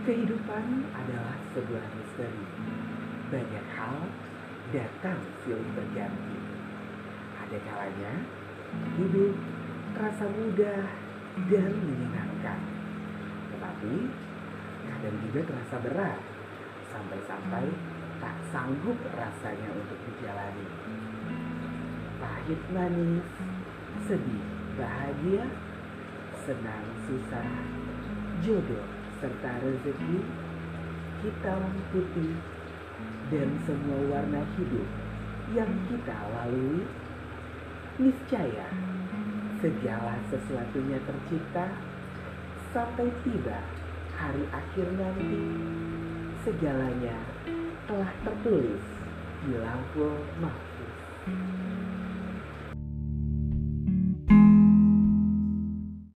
Kehidupan adalah sebuah misteri. Banyak hal datang silih berganti. Ada kalanya hidup terasa mudah dan menyenangkan. Tetapi kadang juga terasa berat sampai-sampai tak sanggup rasanya untuk dijalani. Pahit manis, sedih, bahagia, senang susah, jodoh serta rezeki, hitam putih, dan semua warna hidup yang kita lalui, niscaya segala sesuatunya tercipta sampai tiba hari akhir nanti segalanya telah tertulis di lampu mahfuz.